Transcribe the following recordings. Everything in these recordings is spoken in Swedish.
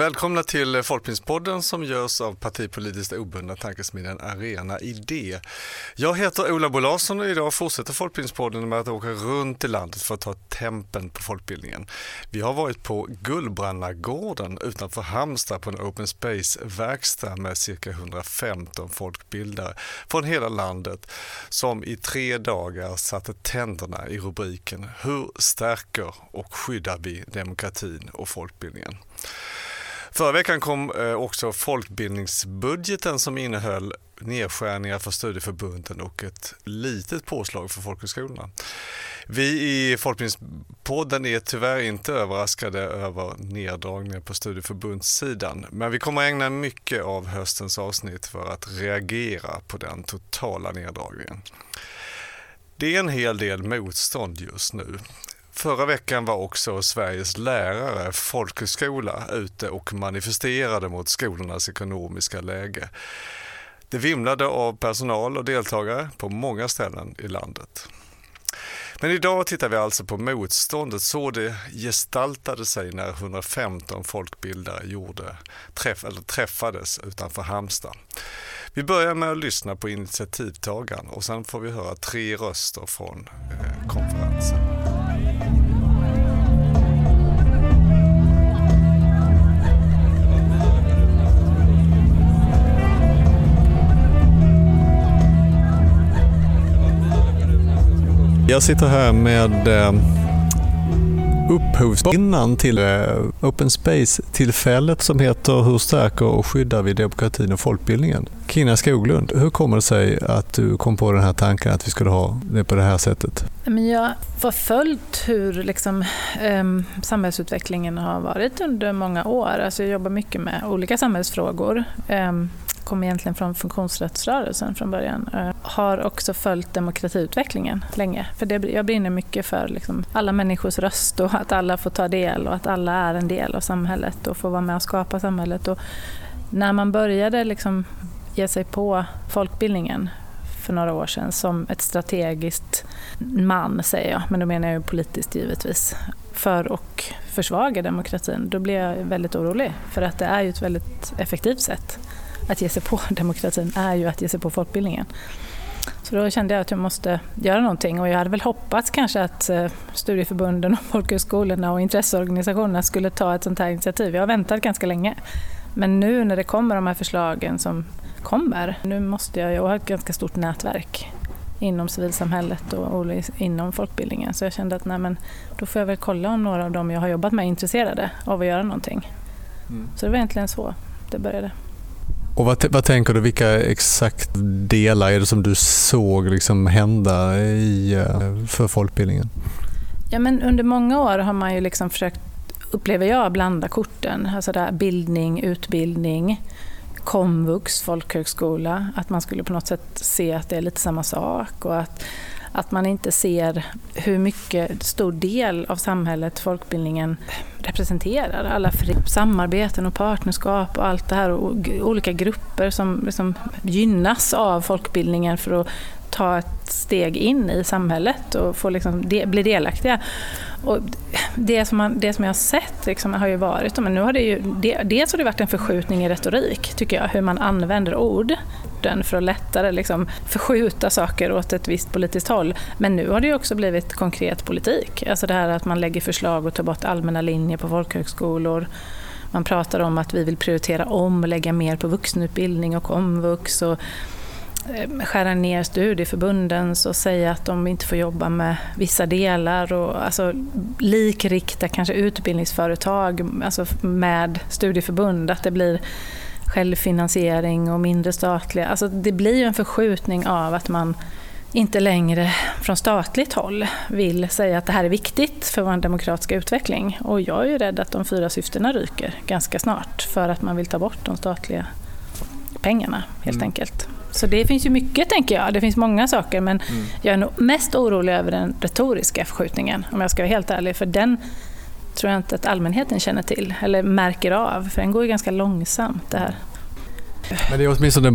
Välkomna till Folkbildningspodden som görs av partipolitiskt obundna tankesmedjan Arena Idé. Jag heter Ola Bo Larsson och idag fortsätter Folkbildningspodden med att åka runt i landet för att ta tempen på folkbildningen. Vi har varit på Gullbrannagården utanför Halmstad på en open space-verkstad med cirka 115 folkbildare från hela landet som i tre dagar satte tänderna i rubriken Hur stärker och skyddar vi demokratin och folkbildningen? Förra veckan kom eh, också folkbildningsbudgeten som innehöll nedskärningar för studieförbunden och ett litet påslag för folkhögskolorna. Vi i Folkbildningspodden är tyvärr inte överraskade över neddragningar på studieförbundssidan, men vi kommer ägna mycket av höstens avsnitt för att reagera på den totala neddragningen. Det är en hel del motstånd just nu. Förra veckan var också Sveriges lärare folkhögskola ute och manifesterade mot skolornas ekonomiska läge. Det vimlade av personal och deltagare på många ställen i landet. Men idag tittar vi alltså på motståndet så det gestaltade sig när 115 folkbildare gjorde, träff, eller träffades utanför Halmstad. Vi börjar med att lyssna på initiativtagaren och sen får vi höra tre röster från eh, konferensen. Jag sitter här med eh, upphovskvinnan till eh, Open Space-tillfället som heter Hur stärker och skyddar vi demokratin och folkbildningen? Kina Skoglund, hur kommer det sig att du kom på den här tanken att vi skulle ha det på det här sättet? Jag har följt hur liksom, eh, samhällsutvecklingen har varit under många år. Alltså jag jobbar mycket med olika samhällsfrågor. Ehm, Eh, kom egentligen från funktionsrättsrörelsen från början. Eh, har också följt demokratiutvecklingen länge. För det, jag brinner mycket för liksom alla människors röst och att alla får ta del och att alla är en del av samhället och får vara med och skapa samhället. Och när man började liksom ge sig på folkbildningen för några år sedan som ett strategiskt man, säger jag, men då menar jag ju politiskt givetvis, för att försvaga demokratin, då blir jag väldigt orolig. För att det är ju ett väldigt effektivt sätt att ge sig på demokratin är ju att ge sig på folkbildningen. Så då kände jag att jag måste göra någonting och jag hade väl hoppats kanske att eh, studieförbunden och folkhögskolorna och intresseorganisationerna skulle ta ett sånt här initiativ. Jag har väntat ganska länge. Men nu när det kommer de här förslagen som kommer, nu måste jag, jag har ett ganska stort nätverk inom civilsamhället och inom folkbildningen. Så jag kände att nej, men, då får jag väl kolla om några av dem jag har jobbat med är intresserade av att göra någonting. Mm. Så det var egentligen så det började. Och vad, vad, tänker du, vilka exakt delar är det som du såg liksom hända i, eh, för folkbildningen? Ja, men under många år har man ju liksom försökt, upplever jag, blanda korten. Alltså där bildning, utbildning, komvux, folkhögskola. Att man skulle på något sätt se att det är lite samma sak. Och att att man inte ser hur mycket stor del av samhället folkbildningen representerar. Alla samarbeten och partnerskap och allt det här och olika grupper som liksom gynnas av folkbildningen för att ta ett steg in i samhället och få liksom de, bli delaktiga. Och det, som man, det som jag har sett liksom har ju varit, men nu har det ju, dels har det varit en förskjutning i retorik, tycker jag, hur man använder ord för att lättare liksom förskjuta saker åt ett visst politiskt håll. Men nu har det ju också blivit konkret politik. Alltså det här att man lägger förslag och tar bort allmänna linjer på folkhögskolor. Man pratar om att vi vill prioritera om och lägga mer på vuxenutbildning och komvux. Och skära ner studieförbundens och säga att de inte får jobba med vissa delar och alltså likrikta kanske utbildningsföretag alltså med studieförbund, att det blir självfinansiering och mindre statliga. Alltså det blir ju en förskjutning av att man inte längre från statligt håll vill säga att det här är viktigt för vår demokratiska utveckling. Och jag är ju rädd att de fyra syftena ryker ganska snart för att man vill ta bort de statliga pengarna helt mm. enkelt. Så det finns ju mycket tänker jag. Det finns många saker men mm. jag är nog mest orolig över den retoriska förskjutningen om jag ska vara helt ärlig. För den tror jag inte att allmänheten känner till eller märker av för den går ju ganska långsamt det här. Men det är åtminstone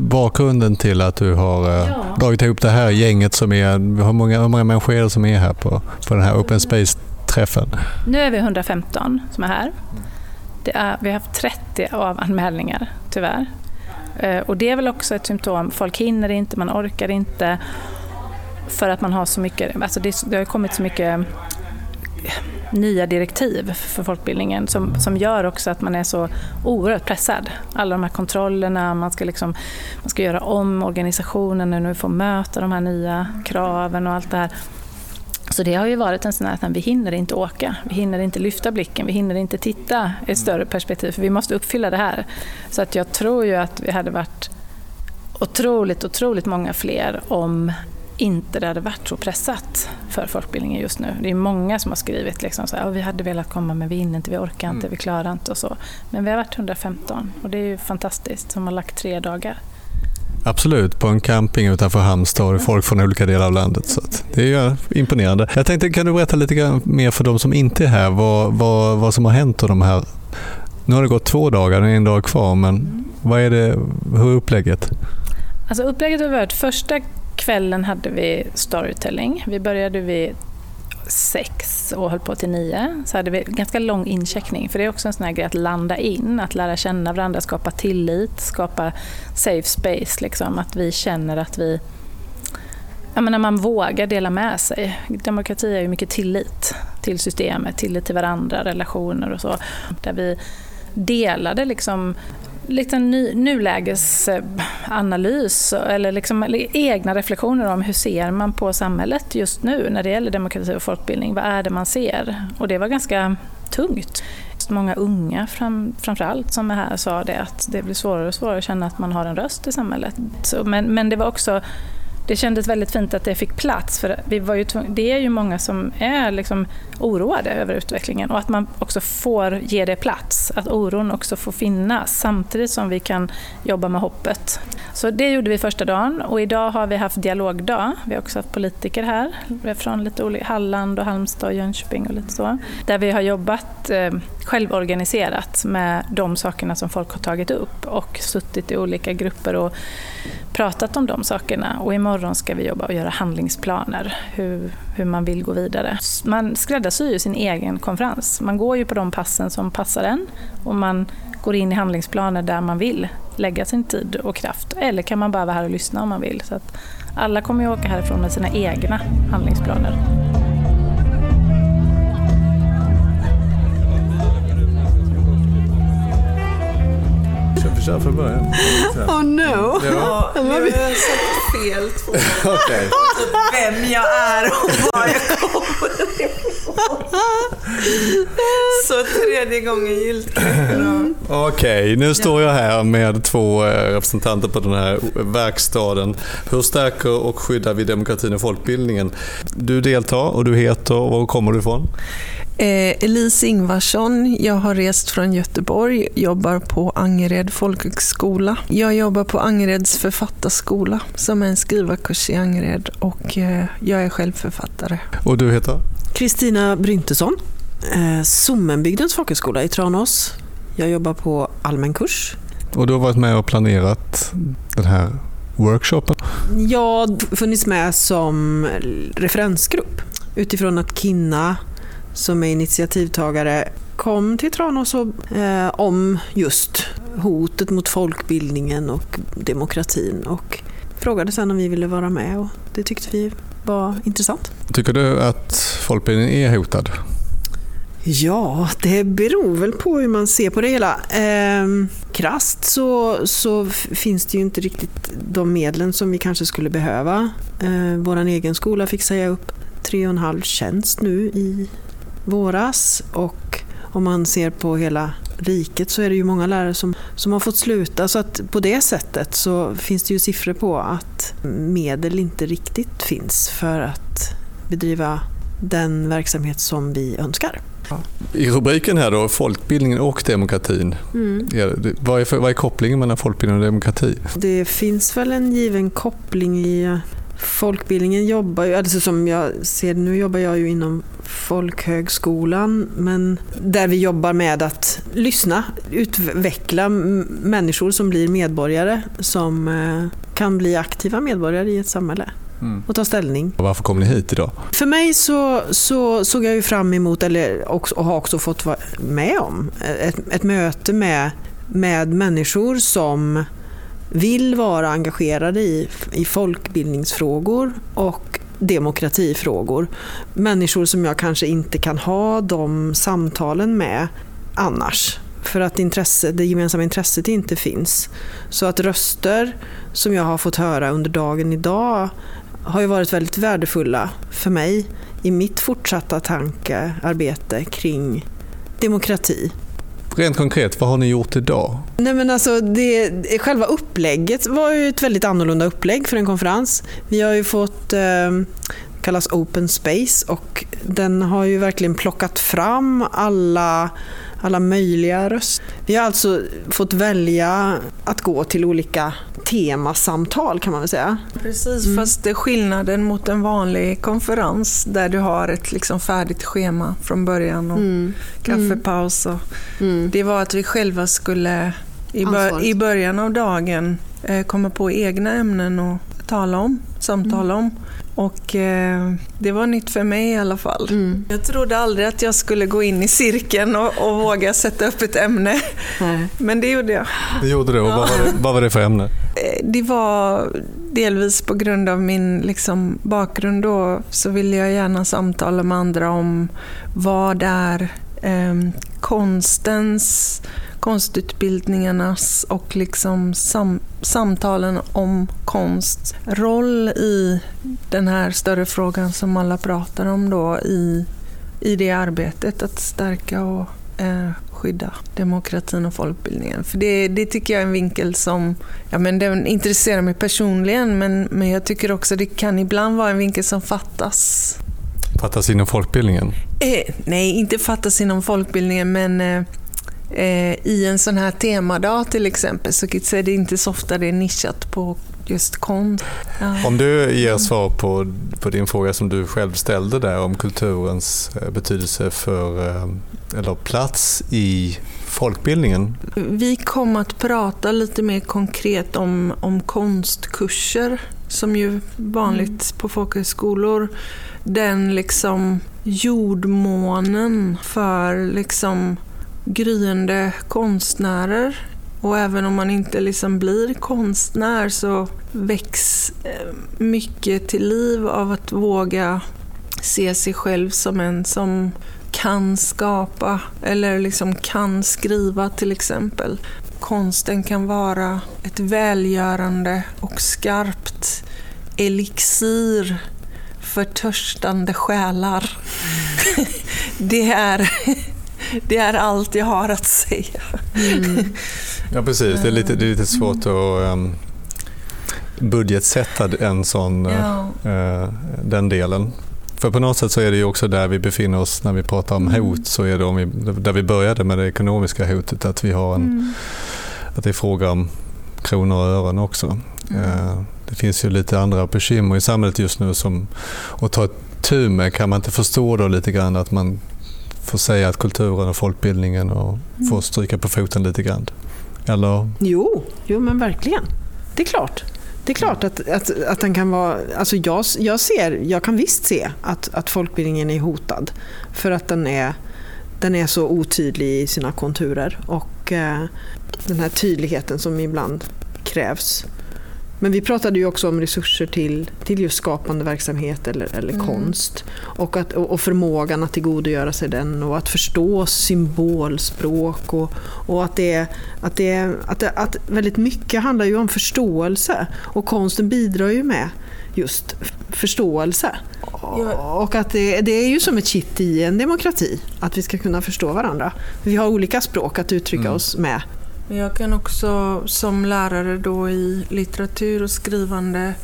bakgrunden till att du har eh, ja. dragit ihop det här gänget som är, hur många, hur många människor är det som är här på, på den här Open Space-träffen? Nu är vi 115 som är här. Är, vi har haft 30 avanmälningar, tyvärr. Eh, och det är väl också ett symptom. Folk hinner inte, man orkar inte för att man har så mycket, alltså det, det har kommit så mycket eh, nya direktiv för folkbildningen som, som gör också att man är så oerhört pressad. Alla de här kontrollerna, man ska, liksom, man ska göra om organisationen nu får möta de här nya kraven och allt det här. Så det har ju varit en sån här att vi hinner inte åka, vi hinner inte lyfta blicken, vi hinner inte titta i ett större perspektiv för vi måste uppfylla det här. Så att jag tror ju att vi hade varit otroligt, otroligt många fler om inte det hade varit så pressat för folkbildningen just nu. Det är många som har skrivit liksom så här, vi hade velat komma men vi hinner inte, vi orkar inte, mm. vi klarar inte och så. Men vi har varit 115 och det är ju fantastiskt som har lagt tre dagar. Absolut, på en camping utanför Halmstad och folk från olika delar av landet. Så det är imponerande. Jag tänkte, kan du berätta lite mer för de som inte är här, vad, vad, vad som har hänt och de här nu har det gått två dagar, det är en dag kvar, men vad är det, hur är upplägget? Alltså upplägget har varit första kvällen hade vi storytelling. Vi började vid sex och höll på till nio. Så hade vi ganska lång incheckning. För det är också en sån här grej att landa in, att lära känna varandra, skapa tillit, skapa safe space. Liksom. Att vi känner att vi... Ja, men när man vågar dela med sig. Demokrati är ju mycket tillit till systemet, tillit till varandra, relationer och så. Där vi delade liksom Liten ny, nulägesanalys eller liksom egna reflektioner om hur ser man på samhället just nu när det gäller demokrati och folkbildning. Vad är det man ser? Och det var ganska tungt. Många unga fram, framförallt som är här sa det att det blir svårare och svårare att känna att man har en röst i samhället. Så, men, men det var också det kändes väldigt fint att det fick plats. För vi var ju det är ju många som är liksom oroade över utvecklingen och att man också får ge det plats. Att oron också får finnas samtidigt som vi kan jobba med hoppet. Så det gjorde vi första dagen och idag har vi haft dialogdag. Vi har också haft politiker här från lite olika, Halland och Halmstad och Jönköping och lite så. Där vi har jobbat eh, självorganiserat med de sakerna som folk har tagit upp och suttit i olika grupper och pratat om de sakerna. Och imorgon ska vi jobba och göra handlingsplaner, hur, hur man vill gå vidare. Man skräddarsyr ju sin egen konferens. Man går ju på de passen som passar en och man går in i handlingsplaner där man vill lägga sin tid och kraft. Eller kan man bara vara här och lyssna om man vill. Så att alla kommer ju åka härifrån med sina egna handlingsplaner. Köra från början. Oh no! Ja. nu har jag sagt fel två okay. Typ vem jag är och var jag kommer ifrån. Så tredje gången giltigt. Okej, okay, nu står jag här med två eh, representanter på den här verkstaden. Hur stärker och skyddar vi demokratin och folkbildningen? Du deltar och du heter, var kommer du ifrån? Eh, Elise Ingvarsson, jag har rest från Göteborg, jobbar på Angered folkhögskola. Jag jobbar på Angereds författarskola som är en skrivarkurs i Angered och eh, jag är själv författare. Och du heter? Kristina Bryntesson, eh, Sommenbygdens folkhögskola i Tranås. Jag jobbar på allmän kurs. Och du har varit med och planerat den här workshopen? Jag har funnits med som referensgrupp utifrån att Kinna som är initiativtagare kom till Tranås och, eh, om just hotet mot folkbildningen och demokratin och frågade sen om vi ville vara med och det tyckte vi var intressant. Tycker du att folkbildningen är hotad? Ja, det beror väl på hur man ser på det hela. Eh, krast så, så finns det ju inte riktigt de medlen som vi kanske skulle behöva. Eh, Vår egen skola fick säga upp tre och en halv tjänst nu i våras och om man ser på hela riket så är det ju många lärare som, som har fått sluta. Så att på det sättet så finns det ju siffror på att medel inte riktigt finns för att bedriva den verksamhet som vi önskar. I rubriken här då, folkbildningen och demokratin. Mm. Vad, är, vad är kopplingen mellan folkbildning och demokrati? Det finns väl en given koppling i Folkbildningen jobbar ju, alltså som jag ser nu jobbar jag ju inom folkhögskolan men där vi jobbar med att lyssna, utveckla människor som blir medborgare som eh, kan bli aktiva medborgare i ett samhälle. mm. och ta ställning. Och varför kom ni hit idag? För mig så, så såg jag ju fram emot, eller också, och har också fått vara med om, ett, ett möte med, med människor som vill vara engagerade i, i folkbildningsfrågor och demokratifrågor. Människor som jag kanske inte kan ha de samtalen med annars. För att intresse, det gemensamma intresset inte finns. Så att röster som jag har fått höra under dagen idag har ju varit väldigt värdefulla för mig i mitt fortsatta tankearbete kring demokrati. Rent konkret, vad har ni gjort idag? Nej men alltså det, själva upplägget var ju ett väldigt annorlunda upplägg för en konferens. Vi har ju fått eh, kallas Open Space och den har ju verkligen plockat fram alla alla möjliga röster. Vi har alltså fått välja att gå till olika temasamtal kan man väl säga. Precis, mm. fast skillnaden mot en vanlig konferens där du har ett liksom färdigt schema från början och mm. kaffepaus. Och mm. Det var att vi själva skulle i, bör i början av dagen eh, komma på egna ämnen att tala om, samtala om. Och eh, det var nytt för mig i alla fall. Mm. Jag trodde aldrig att jag skulle gå in i cirkeln och, och våga sätta upp ett ämne. Nej. Men det gjorde jag. Det gjorde du, och vad, var det, vad var det för ämne? Eh, det var delvis på grund av min liksom, bakgrund då, så ville jag gärna samtala med andra om vad är eh, konstens konstutbildningarnas och liksom sam samtalen om konst roll i den här större frågan som alla pratar om då i, i det arbetet att stärka och eh, skydda demokratin och folkbildningen. För det, det tycker jag är en vinkel som ja, men den intresserar mig personligen men, men jag tycker också det kan ibland vara en vinkel som fattas. Fattas inom folkbildningen? Eh, nej, inte fattas inom folkbildningen men eh, Eh, I en sån här temadag till exempel så är det inte så ofta det är nischat på just konst. Ja. Om du ger svar på, på din fråga som du själv ställde där om kulturens eh, betydelse för, eh, eller plats i folkbildningen. Vi kommer att prata lite mer konkret om, om konstkurser som ju vanligt mm. på folkhögskolor. Den liksom jordmånen för liksom gryende konstnärer. Och även om man inte liksom blir konstnär så väcks eh, mycket till liv av att våga se sig själv som en som kan skapa eller liksom kan skriva till exempel. Konsten kan vara ett välgörande och skarpt elixir för törstande själar. Det är det är allt jag har att säga. Mm. Ja, precis. Det är lite, det är lite svårt att um, budgetsätta en sån, ja. uh, den delen. För på något sätt så är det ju också där vi befinner oss när vi pratar om mm. hot. Så är det om vi, där vi började med det ekonomiska hotet, att, vi har en, mm. att det är fråga om kronor och ören också. Mm. Uh, det finns ju lite andra bekymmer i samhället just nu som att ta tur med. Kan man inte förstå då lite grann att man får säga att kulturen och folkbildningen och mm. får stryka på foten lite grann? Eller? Jo, jo men verkligen. Det är klart. Det är klart att, att, att den kan vara... Alltså jag, jag, ser, jag kan visst se att, att folkbildningen är hotad. För att den är, den är så otydlig i sina konturer. Och eh, den här tydligheten som ibland krävs men vi pratade ju också om resurser till, till just skapande verksamhet eller, eller mm. konst. Och, att, och förmågan att tillgodogöra sig den och att förstå symbolspråk. Och, och att, det, att, det, att, det, att väldigt mycket handlar ju om förståelse. Och konsten bidrar ju med just förståelse. Och att det, det, är ju som ett kitt i en demokrati, att vi ska kunna förstå varandra. Vi har olika språk att uttrycka mm. oss med jag kan också som lärare då i litteratur och skrivande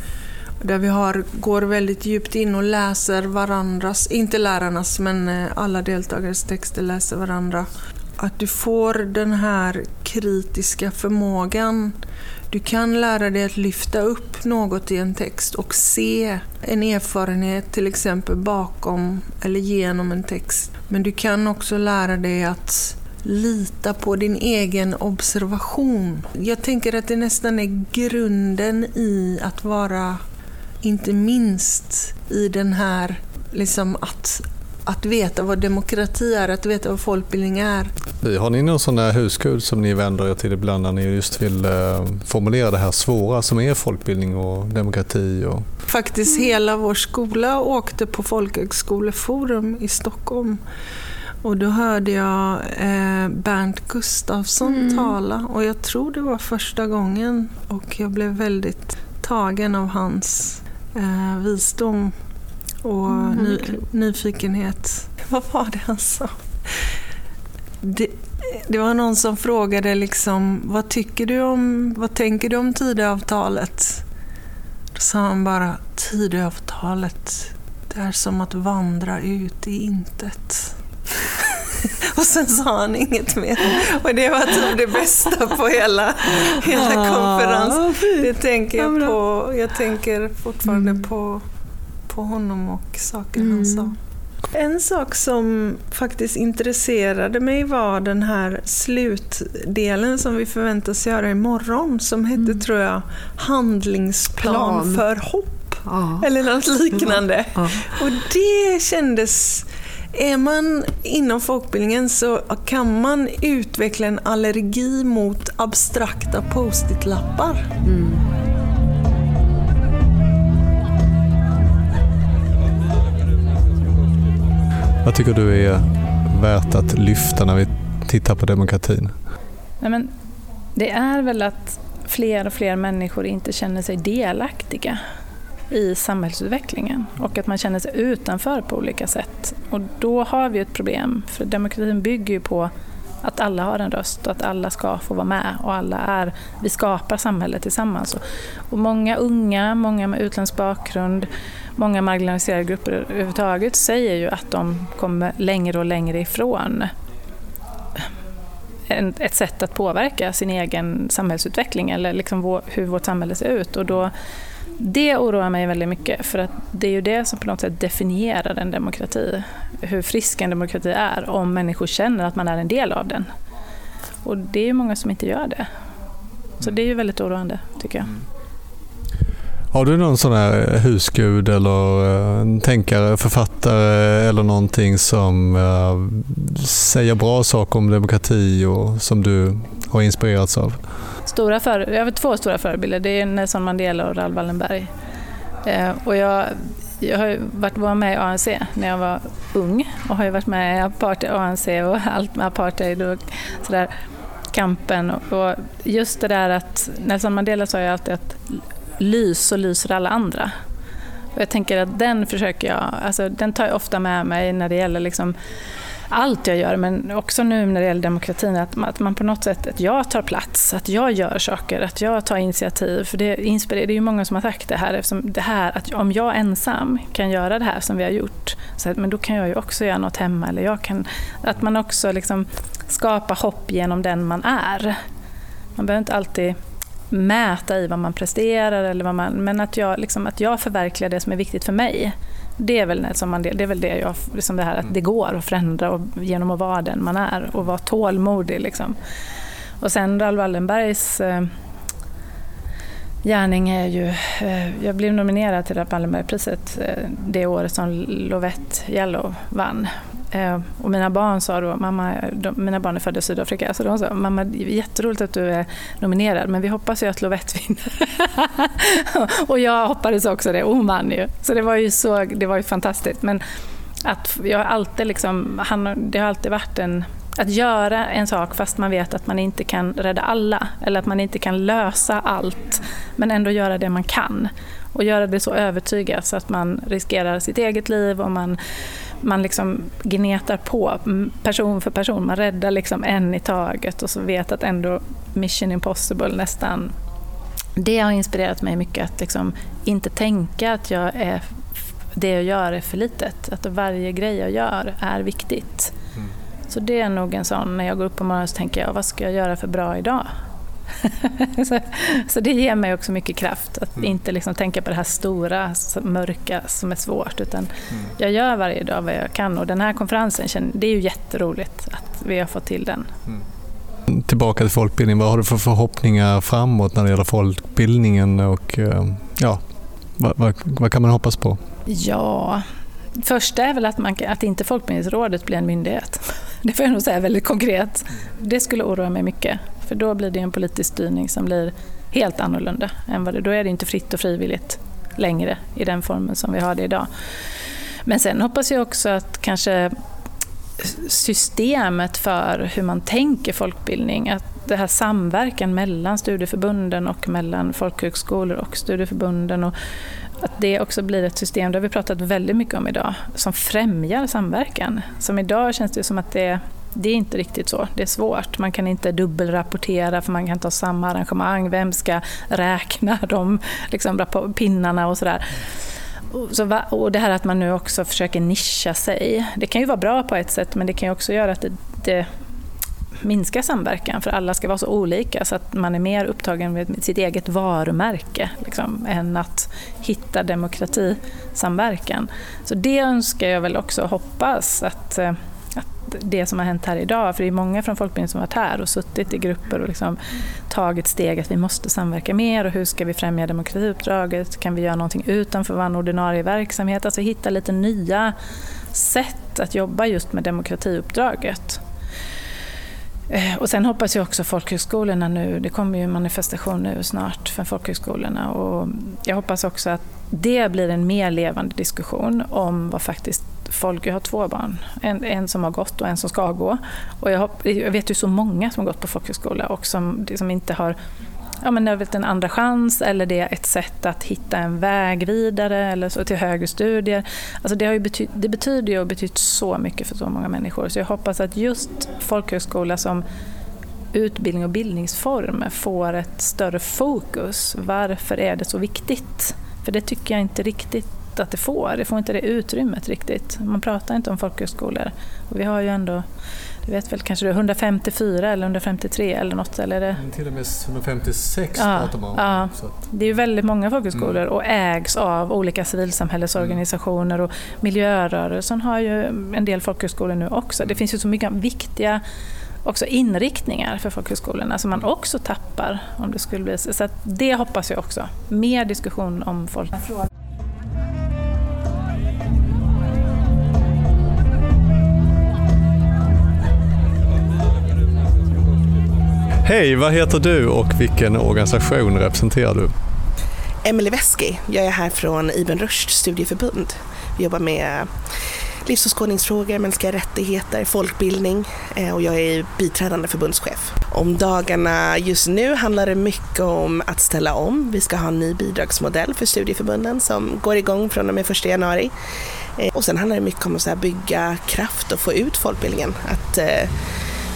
där vi har, går väldigt djupt in och läser varandras, inte lärarnas men eh, alla deltagares texter läser varandra. Att du får den här kritiska förmågan. Du kan lära dig att lyfta upp något i en text och se en erfarenhet till exempel bakom eller genom en text. Men du kan också lära dig att lita på din egen observation. Jag tänker att det nästan är grunden i att vara inte minst i den här, liksom att, att veta vad demokrati är, att veta vad folkbildning är. Har ni någon sån där husgud som ni vänder er till ibland när ni just vill eh, formulera det här svåra som är folkbildning och demokrati? Och... Faktiskt hela vår skola åkte på Folkhögskoleforum i Stockholm. Och då hörde jag eh, Bernt Gustafsson mm. tala och jag tror det var första gången och jag blev väldigt tagen av hans eh, visdom och mm, ny, nyfikenhet. Vad var det han sa? Det, det, var någon som frågade liksom, vad tycker du om, vad tänker du om Tidöavtalet? Då sa han bara, Tidöavtalet, det är som att vandra ut i intet. Och sen sa han inget mer. Och det var typ det bästa på hela, hela ah, konferensen. Det tänker jag på. Jag tänker fortfarande mm. på, på honom och saker mm. han sa. En sak som faktiskt intresserade mig var den här slutdelen som vi förväntas göra imorgon som hette, mm. tror jag, Handlingsplan Plan. för hopp. Ja. Eller något liknande. Ja. Och det kändes är man inom folkbildningen så kan man utveckla en allergi mot abstrakta post-it-lappar. Mm. Vad tycker du är värt att lyfta när vi tittar på demokratin? Nej, men det är väl att fler och fler människor inte känner sig delaktiga i samhällsutvecklingen och att man känner sig utanför på olika sätt. Och då har vi ett problem, för demokratin bygger ju på att alla har en röst och att alla ska få vara med och alla är, vi skapar samhället tillsammans. Och många unga, många med utländsk bakgrund, många marginaliserade grupper överhuvudtaget säger ju att de kommer längre och längre ifrån ett sätt att påverka sin egen samhällsutveckling eller liksom hur vårt samhälle ser ut. Och då det oroar mig väldigt mycket för att det är ju det som på något sätt definierar en demokrati. Hur frisk en demokrati är om människor känner att man är en del av den. Och det är ju många som inte gör det. Så det är ju väldigt oroande tycker jag. Har du någon sån här husgud eller uh, tänkare, författare eller någonting som uh, säger bra saker om demokrati och som du har inspirerats av? Stora för, jag har två stora förebilder. Det är Nelson Mandela och Raoul Wallenberg. Eh, och jag, jag har varit, var med i ANC när jag var ung och har varit med i apartheid, ANC och allt med apartheid och sådär, kampen. Och just det där att Nelson Mandela sa ju alltid att lys så lyser alla andra. Och jag tänker att den försöker jag, alltså den tar jag ofta med mig när det gäller liksom allt jag gör, men också nu när det gäller demokratin, att man, att man på något sätt, att jag tar plats, att jag gör saker, att jag tar initiativ. För det, inspirerar, det är ju många som har sagt det här, eftersom det här, att om jag ensam kan göra det här som vi har gjort, så att, men då kan jag ju också göra något hemma. Eller jag kan, att man också liksom skapar hopp genom den man är. Man behöver inte alltid mäta i vad man presterar, eller vad man, men att jag, liksom, att jag förverkligar det som är viktigt för mig. Det är väl, Nelson Mandela, det är väl det jag, liksom det här att det går att förändra och, genom att vara den man är och vara tålmodig. Liksom. Och sen Raoul Wallenbergs eh, gärning är ju... Eh, jag blev nominerad till Raoul Wallenbergpriset eh, det året som Lovette Yellow vann. Eh, och mina barn sa då, mamma, de, mina barn är födda i Sydafrika, så de sa mamma jätteroligt att du är nominerad men vi hoppas ju att Lovette vinner. och jag hoppades också det och hon vann ju. Så det var ju, så, det var ju fantastiskt. Men att jag alltid liksom, han, det har alltid varit en att göra en sak fast man vet att man inte kan rädda alla eller att man inte kan lösa allt men ändå göra det man kan och göra det så övertygat så att man riskerar sitt eget liv och man man liksom gnetar på person för person. Man räddar liksom en i taget och så vet att ändå mission impossible nästan. Det har inspirerat mig mycket att liksom inte tänka att jag är, det jag gör är för litet. Att varje grej jag gör är viktigt. Mm. Så det är nog en sån, när jag går upp på morgonen så tänker jag, vad ska jag göra för bra idag? så, så, det ger mig också mycket kraft att mm. inte liksom tänka på det här stora, mörka som är svårt utan mm. jag gör varje dag vad jag kan och den här konferensen, det är ju jätteroligt att vi har fått till den. Mm. Tillbaka till folkbildning, vad har du för förhoppningar framåt när det gäller folkbildningen och eh, ja, Vad, vad, vad kan man hoppas på? Ja, första är väl att, man, att inte Folkbildningsrådet blir en myndighet. Det får jag nog säga väldigt konkret. Det skulle oroa mig mycket. För då blir det en politisk styrning som blir helt annorlunda. Än vad det, då är det inte fritt och frivilligt längre i den formen som vi har det idag. Men sen hoppas jag också att kanske systemet för hur man tänker folkbildning, att det här samverkan mellan studieförbunden och mellan folkhögskolor och studieförbunden och att det också blir ett system, det har vi pratat väldigt mycket om idag, som främjar samverkan. Som idag känns det som att det, det är inte riktigt så. Det är svårt. Man kan inte dubbelrapportera för man kan inte ha samma arrangemang. Vem ska räkna de liksom, pinnarna och sådär. Så, och det här att man nu också försöker nischa sig. Det kan ju vara bra på ett sätt men det kan ju också göra att det, det minskar samverkan för alla ska vara så olika så att man är mer upptagen med sitt eget varumärke liksom, än att hitta demokratisamverkan. Så det önskar jag väl också hoppas att eh, det som har hänt här idag, för det är många från Folkbildningen som har varit här och suttit i grupper och liksom tagit steg att vi måste samverka mer och hur ska vi främja demokratiuppdraget? Kan vi göra någonting utanför vår ordinarie verksamhet? Alltså hitta lite nya sätt att jobba just med demokratiuppdraget. Eh, och sen hoppas jag också folkhögskolorna nu, det kommer ju en manifestation nu snart för folkhögskolorna och jag hoppas också att det blir en mer levande diskussion om vad faktiskt folk, jag har två barn, en, en som har gått och en som ska gå. Och jag, hopp, jag vet ju så många som har gått på folkhögskola och som, som inte har ja, men en andra chans eller det är ett sätt att hitta en väg vidare eller så till högre studier. Alltså det, har ju bety det betyder ju och betytt så mycket för så många människor. Så jag hoppas att just folkhögskola som utbildning och bildningsform får ett större fokus. Varför är det så viktigt? För det tycker jag inte riktigt att det får. Det får inte det utrymmet riktigt. Man pratar inte om folkhögskolor. Och vi har ju ändå, du vet väl kanske är 154 eller 153 eller något? Eller det? Till och med 156 ja, pratar man om. Ja. Det är ju väldigt många folkhögskolor mm. och ägs av olika civilsamhällesorganisationer och miljörörelsen har ju en del folkhögskolor nu också. Det finns ju så mycket viktiga också inriktningar för folkhögskolorna som man också tappar om det skulle bli så. så det hoppas jag också. Mer diskussion om folk. Hej, vad heter du och vilken organisation representerar du? Emelie Veski, Jag är här från Ibn Rushd studieförbund. Vi jobbar med livsåskådningsfrågor, mänskliga rättigheter, folkbildning eh, och jag är biträdande förbundschef. Om dagarna just nu handlar det mycket om att ställa om. Vi ska ha en ny bidragsmodell för studieförbunden som går igång från och med 1 januari. Eh, och sen handlar det mycket om att bygga kraft och få ut folkbildningen. Att eh,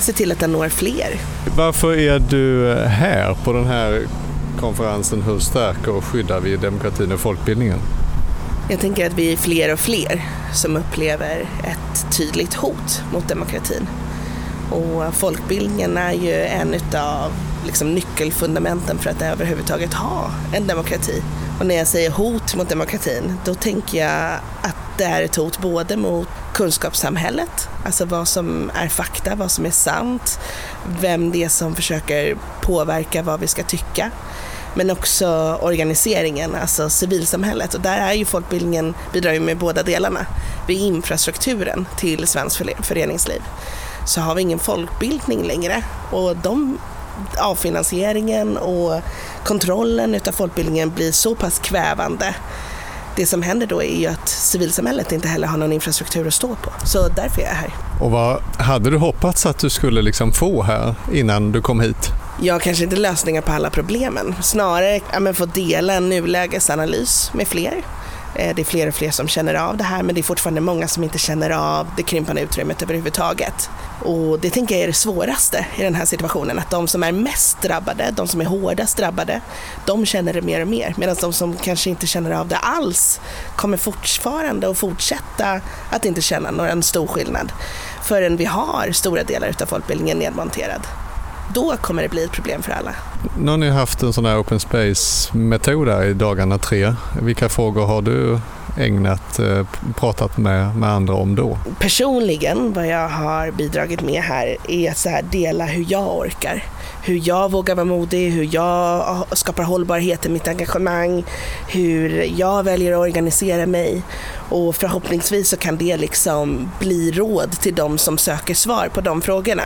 se till att den når fler. Varför är du här på den här konferensen Hur stärker och skyddar vi demokratin och folkbildningen? Jag tänker att vi är fler och fler som upplever ett tydligt hot mot demokratin. Och folkbildningen är ju en av liksom, nyckelfundamenten för att överhuvudtaget ha en demokrati. Och när jag säger hot mot demokratin, då tänker jag att det är ett hot både mot kunskapssamhället, alltså vad som är fakta, vad som är sant, vem det är som försöker påverka vad vi ska tycka. Men också organiseringen, alltså civilsamhället. Och där är ju folkbildningen, bidrar ju med båda delarna. Vid infrastrukturen till svenskt föreningsliv så har vi ingen folkbildning längre och de avfinansieringen och kontrollen utav folkbildningen blir så pass kvävande det som händer då är ju att civilsamhället inte heller har någon infrastruktur att stå på. Så därför är jag här. Och vad hade du hoppats att du skulle liksom få här innan du kom hit? Jag kanske inte lösningar på alla problemen. Snarare ja, få dela en nulägesanalys med fler Eh, det är fler och fler som känner av det här men det är fortfarande många som inte känner av det krympande utrymmet överhuvudtaget. Och det tänker jag är det svåraste i den här situationen, att de som är mest drabbade, de som är hårdast drabbade, de känner det mer och mer. Medan de som kanske inte känner av det alls kommer fortfarande att fortsätta att inte känna någon stor skillnad förrän vi har stora delar av folkbildningen nedmonterad då kommer det bli ett problem för alla. Nu har ni haft en sån här open space-metod i dagarna tre. Vilka frågor har du ägnat, eh, pratat med, med andra om då? Personligen, vad jag har bidragit med här är att så här dela hur jag orkar. Hur jag vågar vara modig, hur jag skapar hållbarhet i mitt engagemang, hur jag väljer att organisera mig. Och förhoppningsvis så kan det liksom bli råd till de som söker svar på de frågorna.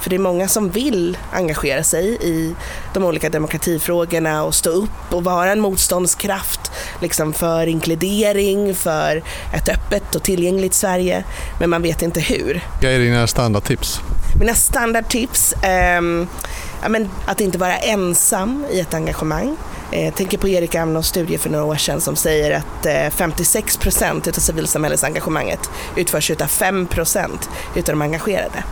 För det är många som vill engagera sig i de olika demokratifrågorna och stå upp och vara en motståndskraft liksom för inkludering, för ett öppet och tillgängligt Sverige. Men man vet inte hur. Vad är dina standardtips? Mina standardtips, eh, ja, men att inte vara ensam i ett engagemang. Jag eh, tänker på Erik Amnos studie för några år sedan som säger att 56 eh, procent av civilsamhällesengagemanget utförs av 5 procent av de engagerade.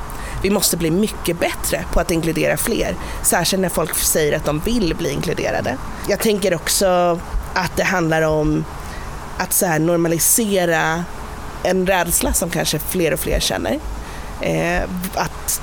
Vi måste bli mycket bättre på att inkludera fler, särskilt när folk säger att de vill bli inkluderade. Jag tänker också att det handlar om att så normalisera en rädsla som kanske fler och fler känner. Eh, att,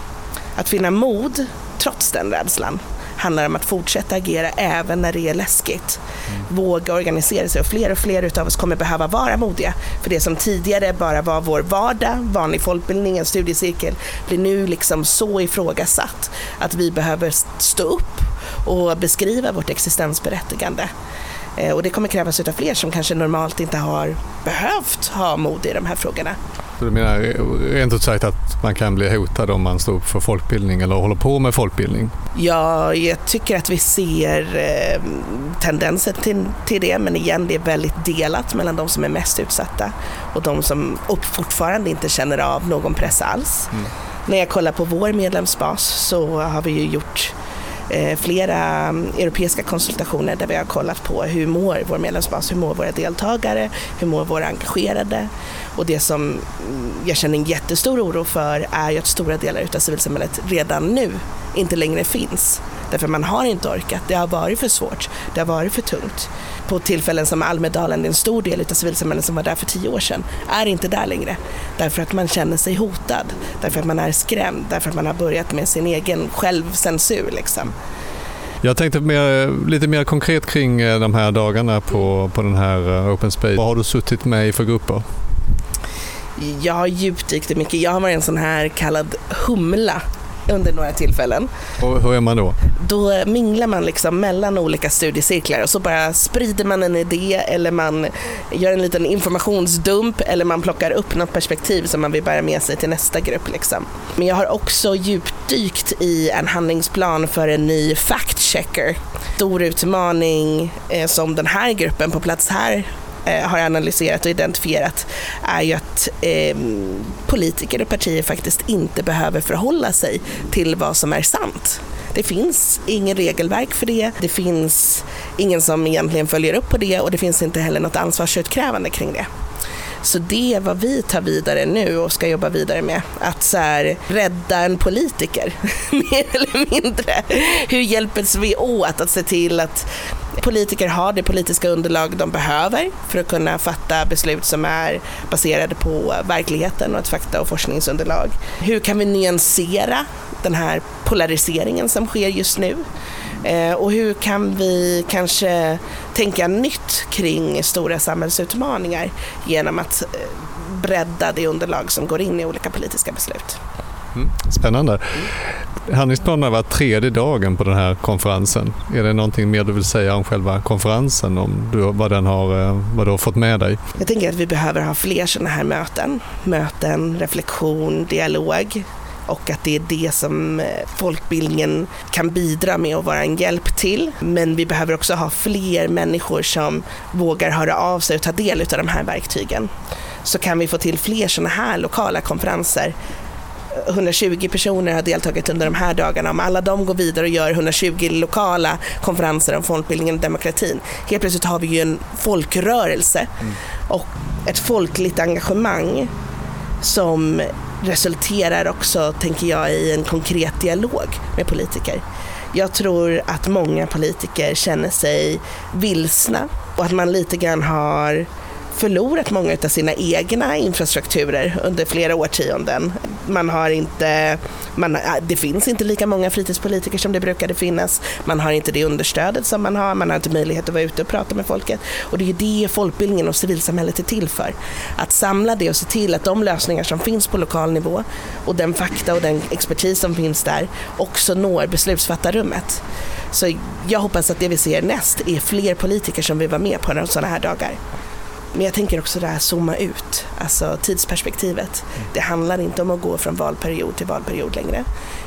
att finna mod trots den rädslan handlar om att fortsätta agera även när det är läskigt. Mm. Våga organisera sig och fler och fler utav oss kommer behöva vara modiga. För det som tidigare bara var vår vardag, vanlig folkbildning, en studiecirkel, blir nu liksom så ifrågasatt att vi behöver stå upp och beskriva vårt existensberättigande. Eh, och det kommer krävas av fler som kanske normalt inte har behövt ha mod i de här frågorna. Så du menar rent ut sagt att man kan bli hotad om man står upp för folkbildning eller håller på med folkbildning? Ja, jag tycker att vi ser eh, tendenser till, till det, men igen, det är väldigt delat mellan de som är mest utsatta och de som fortfarande inte känner av någon press alls. Mm. När jag kollar på vår medlemsbas så har vi ju gjort Eh, flera mm, europeiska konsultationer där vi har kollat på hur mår vår medlemsbas, hur mår våra deltagare, hur mår våra engagerade. Och det som mm, jag känner en jättestor oro för är ju att stora delar av civilsamhället redan nu inte längre finns. Därför man har inte orkat, det har varit för svårt, det har varit för tungt. På tillfällen som Almedalen, en stor del av civilsamhället som var där för tio år sedan, är inte där längre. Därför att man känner sig hotad, därför att man är skrämd, därför att man har börjat med sin egen självcensur. Liksom. Jag tänkte mer, lite mer konkret kring eh, de här dagarna på, på den här eh, Open Space. Vad har du suttit med i för grupper? Jag har djupdykt mycket. Jag har varit en sån här kallad humla under några tillfällen. Och hur är man då? Då minglar man liksom mellan olika studiecirklar och så bara sprider man en idé eller man gör en liten informationsdump eller man plockar upp något perspektiv som man vill bära med sig till nästa grupp. Liksom. Men jag har också djupdykt i en handlingsplan för en ny fact checker. Stor utmaning eh, som den här gruppen på plats här Eh, Eh, har analyserat och identifierat är ju att eh, politiker och partier faktiskt inte behöver förhålla sig till vad som är sant. Det finns ingen regelverk för det, det finns ingen som egentligen följer upp på det och det finns inte heller något ansvarsutkrävande kring det. Så det är vad vi tar vidare nu och ska jobba vidare med. Att så här, rädda en politiker, mer eller mindre. Hur hjälps vi åt att se till att politiker har det politiska underlag de behöver för att kunna fatta beslut som är baserade på verkligheten och ett fakta och forskningsunderlag. Hur kan vi nyansera den här polariseringen som sker just nu? Eh, och hur kan vi kanske tänka nytt kring stora samhällsutmaningar genom att eh, bredda det underlag som går in i olika politiska beslut. Mm, spännande. Handlingsplanen var tredje dagen på den här konferensen. Är det någonting mer du vill säga om själva konferensen, om du, vad, den har, eh, vad du har fått med dig? Jag tänker att vi behöver ha fler sådana här möten. Möten, reflektion, dialog och att det är det som eh, folkbildningen kan bidra med och vara en hjälp till. Men vi behöver också ha fler människor som vågar höra av sig och ta del av de här verktygen. Så kan vi få till fler sådana här lokala konferenser 120 personer har deltagit under de här dagarna. Om alla de går vidare och gör 120 lokala konferenser om folkbildningen och demokratin. Helt plötsligt har vi ju en folkrörelse mm. och ett folkligt engagemang som resulterar också, tänker jag, i en konkret dialog med politiker. Jag tror att många politiker känner sig vilsna och att man lite grann har förlorat många av sina egna infrastrukturer under flera årtionden. Man har inte, man, äh, det finns inte lika många fritidspolitiker som det brukade finnas. Man har inte det understödet som man har, man har inte möjlighet att vara ute och prata med folket. Och det är det folkbildningen och civilsamhället är till för. Att samla det och se till att de lösningar som finns på lokal nivå och den fakta och den expertis som finns där också når beslutsfattarrummet. Så jag hoppas att det vi ser näst är fler politiker som vill vara med på sådana här dagar. Men jag tänker också det här zooma ut, alltså tidsperspektivet. Det handlar inte om att gå från valperiod till valperiod längre,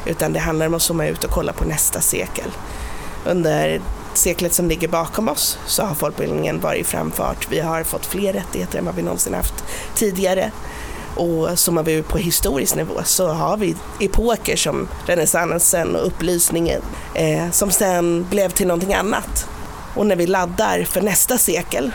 utan det handlar om att zooma ut och kolla på nästa sekel. Under seklet som ligger bakom oss så har folkbildningen varit i framfart. Vi har fått fler rättigheter än vad vi någonsin haft tidigare. Och zoomar vi på historisk nivå så har vi epoker som renässansen och upplysningen eh, som sen blev till någonting annat. Och när vi laddar för nästa sekel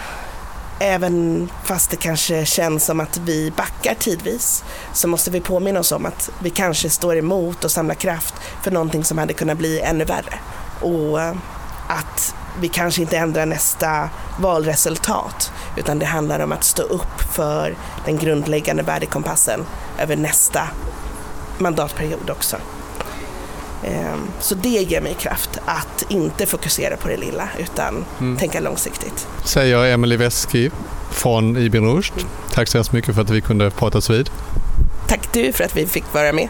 Även fast det kanske känns som att vi backar tidvis så måste vi påminna oss om att vi kanske står emot och samlar kraft för någonting som hade kunnat bli ännu värre. Och eh, att vi kanske inte ändrar nästa valresultat utan det handlar om att stå upp för den grundläggande värdekompassen över nästa mandatperiod också. Ehm, så det ger mig kraft att inte fokusera på det lilla utan mm. tänka långsiktigt. Säger Emelie Weski från Ibn Rushd. Tack så hemskt mycket för att vi kunde pratas vid. Tack du för att vi fick vara med.